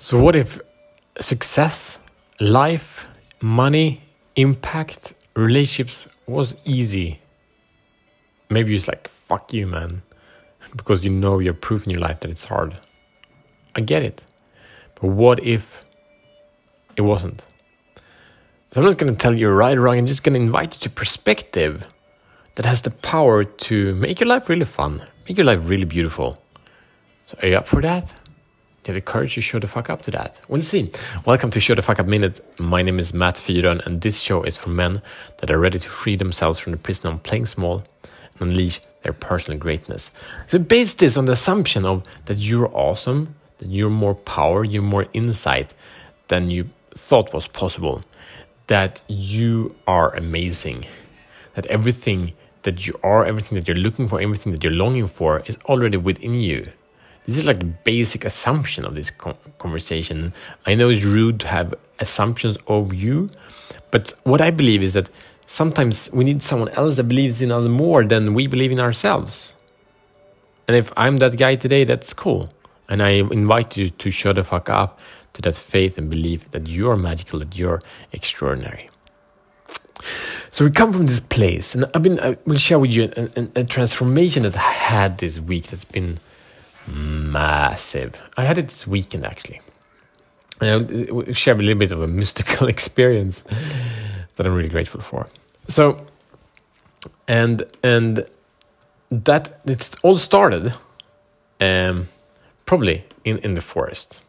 So, what if success, life, money, impact, relationships was easy? Maybe it's like, fuck you, man, because you know you're proving your life that it's hard. I get it. But what if it wasn't? So, I'm not going to tell you right or wrong, I'm just going to invite you to perspective that has the power to make your life really fun, make your life really beautiful. So, are you up for that? Have the courage to show the fuck up to that? We'll see. Welcome to Show the Fuck Up Minute. My name is Matt Fyron, and this show is for men that are ready to free themselves from the prison of playing small and unleash their personal greatness. So, base this on the assumption of that you're awesome, that you're more power, you're more insight than you thought was possible, that you are amazing, that everything that you are, everything that you're looking for, everything that you're longing for is already within you. This is like the basic assumption of this conversation. I know it's rude to have assumptions of you, but what I believe is that sometimes we need someone else that believes in us more than we believe in ourselves. And if I'm that guy today, that's cool. And I invite you to show the fuck up to that faith and belief that you're magical, that you're extraordinary. So we come from this place, and I've been, I will share with you a, a, a transformation that I had this week that's been massive. I had it this weekend actually. And I'll share a little bit of a mystical experience that I'm really grateful for. So, and and that it's all started, um, probably in in the forest.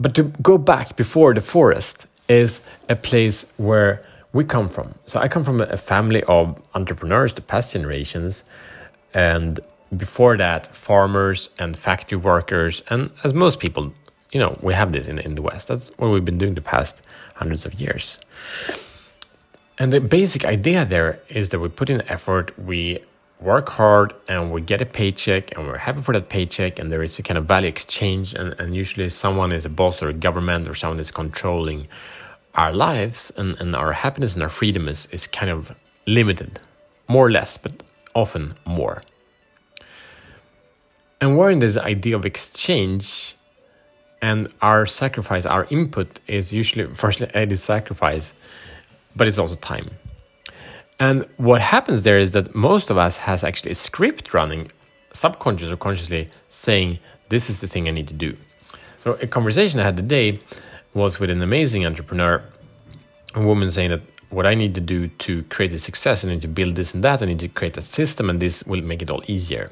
But to go back before the forest is a place where we come from. So I come from a family of entrepreneurs, the past generations, and before that, farmers and factory workers, and as most people, you know, we have this in, in the West. That's what we've been doing the past hundreds of years. And the basic idea there is that we put in effort, we work hard, and we get a paycheck, and we're happy for that paycheck, and there is a kind of value exchange, and, and usually someone is a boss or a government or someone is controlling our lives, and, and our happiness and our freedom is, is kind of limited, more or less, but often more. And we're in this idea of exchange, and our sacrifice, our input is usually firstly it is sacrifice, but it's also time. And what happens there is that most of us has actually a script running, subconscious or consciously saying, "This is the thing I need to do." So a conversation I had today was with an amazing entrepreneur, a woman saying that what I need to do to create a success, I need to build this and that, I need to create a system, and this will make it all easier.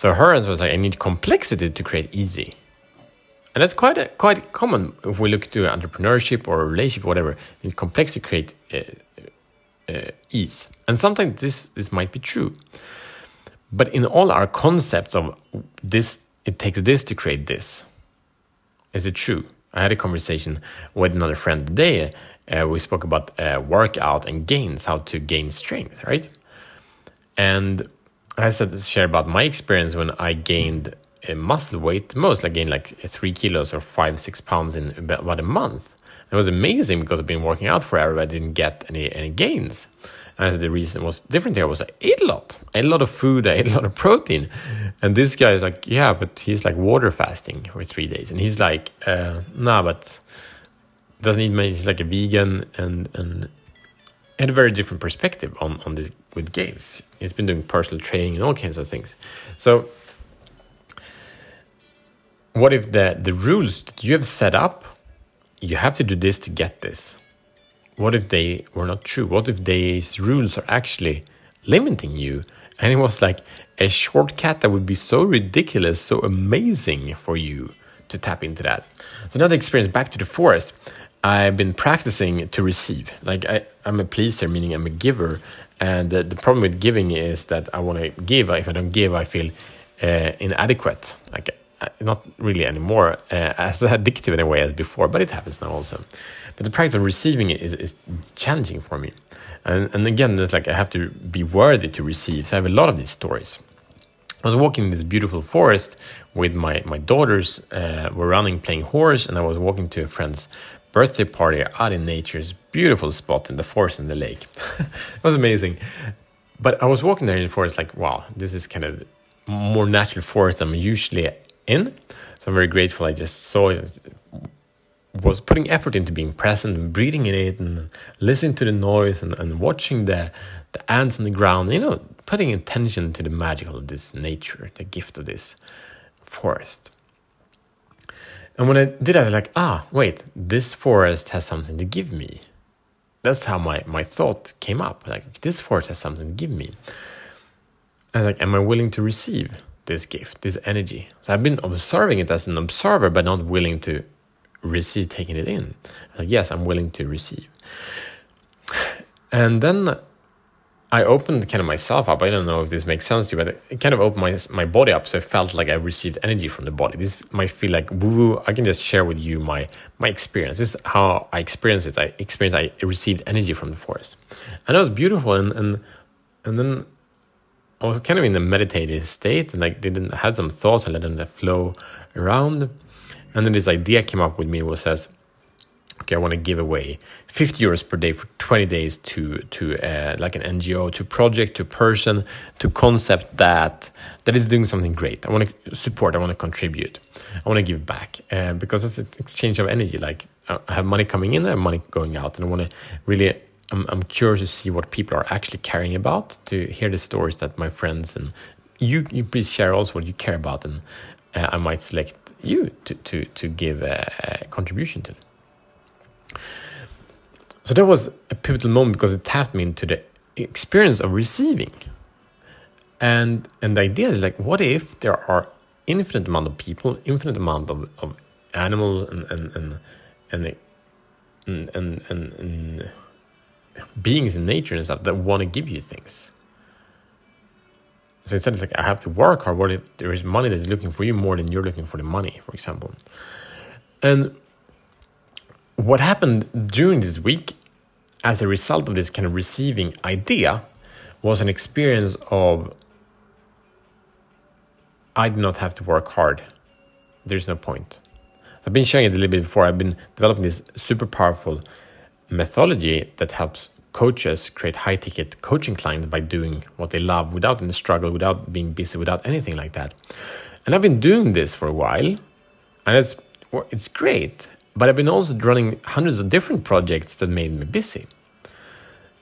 So her answer was like, I need complexity to create easy. And that's quite a, quite common if we look to entrepreneurship or relationship, whatever. Need complexity create uh, uh, ease. And sometimes this this might be true, but in all our concepts of this, it takes this to create this. Is it true? I had a conversation with another friend today. Uh, we spoke about uh, workout and gains, how to gain strength, right? And I said to share about my experience when I gained a muscle weight. Most I gained like three kilos or five six pounds in about a month. It was amazing because I've been working out forever. But I didn't get any any gains. And the reason was different there was I ate a lot. I ate a lot of food. I ate a lot of protein. And this guy is like, yeah, but he's like water fasting for three days. And he's like, uh, nah, but doesn't eat much. He's like a vegan and and had a very different perspective on on this with games. He's been doing personal training and all kinds of things. So, what if the the rules that you have set up, you have to do this to get this? What if they were not true? What if these rules are actually limiting you? And it was like a shortcut that would be so ridiculous, so amazing for you to tap into that. So another experience back to the forest. I've been practicing to receive. Like I, I'm a pleaser, meaning I'm a giver, and the, the problem with giving is that I want to give. If I don't give, I feel uh, inadequate. Like not really anymore uh, as addictive in a way as before, but it happens now also. But the practice of receiving it is, is challenging for me, and and again, it's like I have to be worthy to receive. So I have a lot of these stories. I was walking in this beautiful forest with my my daughters. Uh, were running, playing horse, and I was walking to a friend's birthday party out in nature's beautiful spot in the forest and the lake. it was amazing. But I was walking there in the forest, like, wow, this is kind of more natural forest I'm usually in. So I'm very grateful. I just saw it, was putting effort into being present and breathing in it and listening to the noise and, and watching the the ants on the ground. You know, putting attention to the magical of this nature, the gift of this forest. And when I did that, I was like, ah, wait, this forest has something to give me. That's how my, my thought came up. Like, this forest has something to give me. And like, am I willing to receive this gift, this energy? So I've been observing it as an observer, but not willing to receive, taking it in. Like, yes, I'm willing to receive. And then I opened kind of myself up. I don't know if this makes sense to you, but it kind of opened my my body up, so I felt like I received energy from the body. This might feel like woo woo. I can just share with you my my experience. This is how I experienced it. I experienced I received energy from the forest, and it was beautiful. And and and then I was kind of in a meditative state, and like didn't had some thoughts and let them flow around. And then this idea came up with me, was says okay, I want to give away 50 euros per day for 20 days to to uh, like an NGO, to project, to person, to concept that that is doing something great. I want to support. I want to contribute. I want to give back uh, because it's an exchange of energy. Like uh, I have money coming in, I have money going out, and I want to really. I'm, I'm curious to see what people are actually caring about. To hear the stories that my friends and you you please share also what you care about, and uh, I might select you to to to give a, a contribution to. So that was a pivotal moment because it tapped me into the experience of receiving. And and the idea is like, what if there are infinite amount of people, infinite amount of, of animals and and and and and, and, and, and beings in nature and stuff that want to give you things. So instead of like I have to work hard, what if there is money that is looking for you more than you're looking for the money, for example? And what happened during this week as a result of this kind of receiving idea was an experience of I do not have to work hard. There's no point. I've been sharing it a little bit before. I've been developing this super powerful methodology that helps coaches create high ticket coaching clients by doing what they love without any struggle, without being busy, without anything like that. And I've been doing this for a while, and it's it's great. But I've been also running hundreds of different projects that made me busy.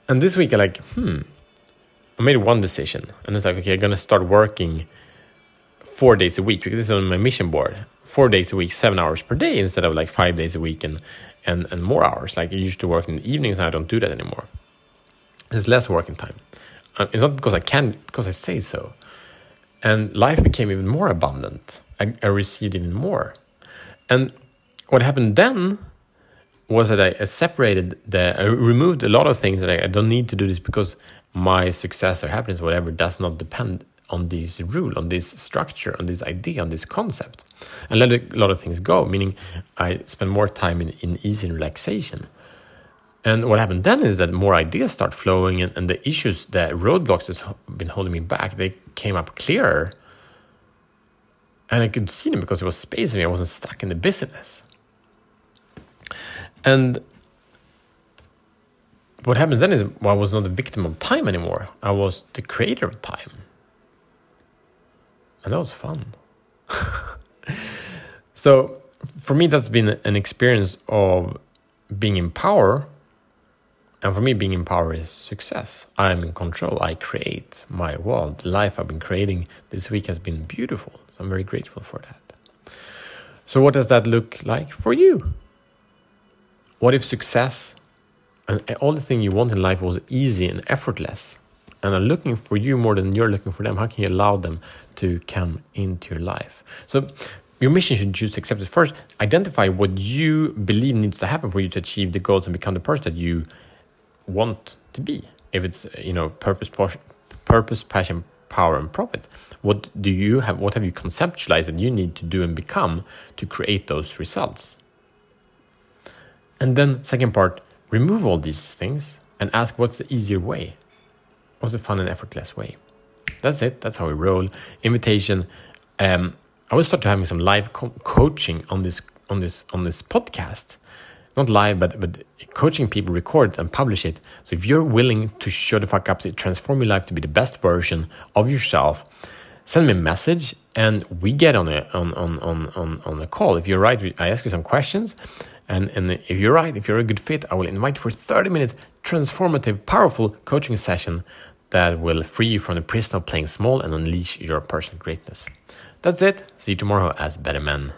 And this week, I'm like, hmm, I made one decision, and it's like, okay, I'm gonna start working four days a week because this is on my mission board. Four days a week, seven hours per day, instead of like five days a week and and and more hours. Like I used to work in the evenings, and I don't do that anymore. It's less working time. Uh, it's not because I can, because I say so. And life became even more abundant. I, I received even more. And what happened then was that I separated the, I removed a lot of things that I, I don't need to do this because my success or happiness, whatever, does not depend on this rule, on this structure, on this idea, on this concept, and let a lot of things go. Meaning, I spend more time in, in ease and relaxation. And what happened then is that more ideas start flowing, and, and the issues, the roadblocks that's been holding me back, they came up clearer, and I could see them because there was space me. I wasn't stuck in the business. And what happens then is well, I was not a victim of time anymore. I was the creator of time. And that was fun. so for me, that's been an experience of being in power. And for me, being in power is success. I'm in control. I create my world. The life I've been creating this week has been beautiful. So I'm very grateful for that. So, what does that look like for you? What if success and all the thing you want in life was easy and effortless? And are looking for you more than you're looking for them. How can you allow them to come into your life? So your mission should just accept it first. Identify what you believe needs to happen for you to achieve the goals and become the person that you want to be. If it's you know purpose, purpose, passion, power, and profit, what do you have? What have you conceptualized that you need to do and become to create those results? And then, second part, remove all these things and ask what's the easier way? What's the fun and effortless way? That's it. That's how we roll. Invitation. Um, I will start having some live co- coaching on this on this on this podcast. Not live, but but coaching people, record and publish it. So if you're willing to show the fuck up to transform your life to be the best version of yourself, send me a message and we get on a on on on on, on a call. If you're right, I ask you some questions, and and if you're right, if you're a good fit, I will invite for 30 minute transformative, powerful coaching session that will free you from the prison of playing small and unleash your personal greatness. That's it. See you tomorrow as better men.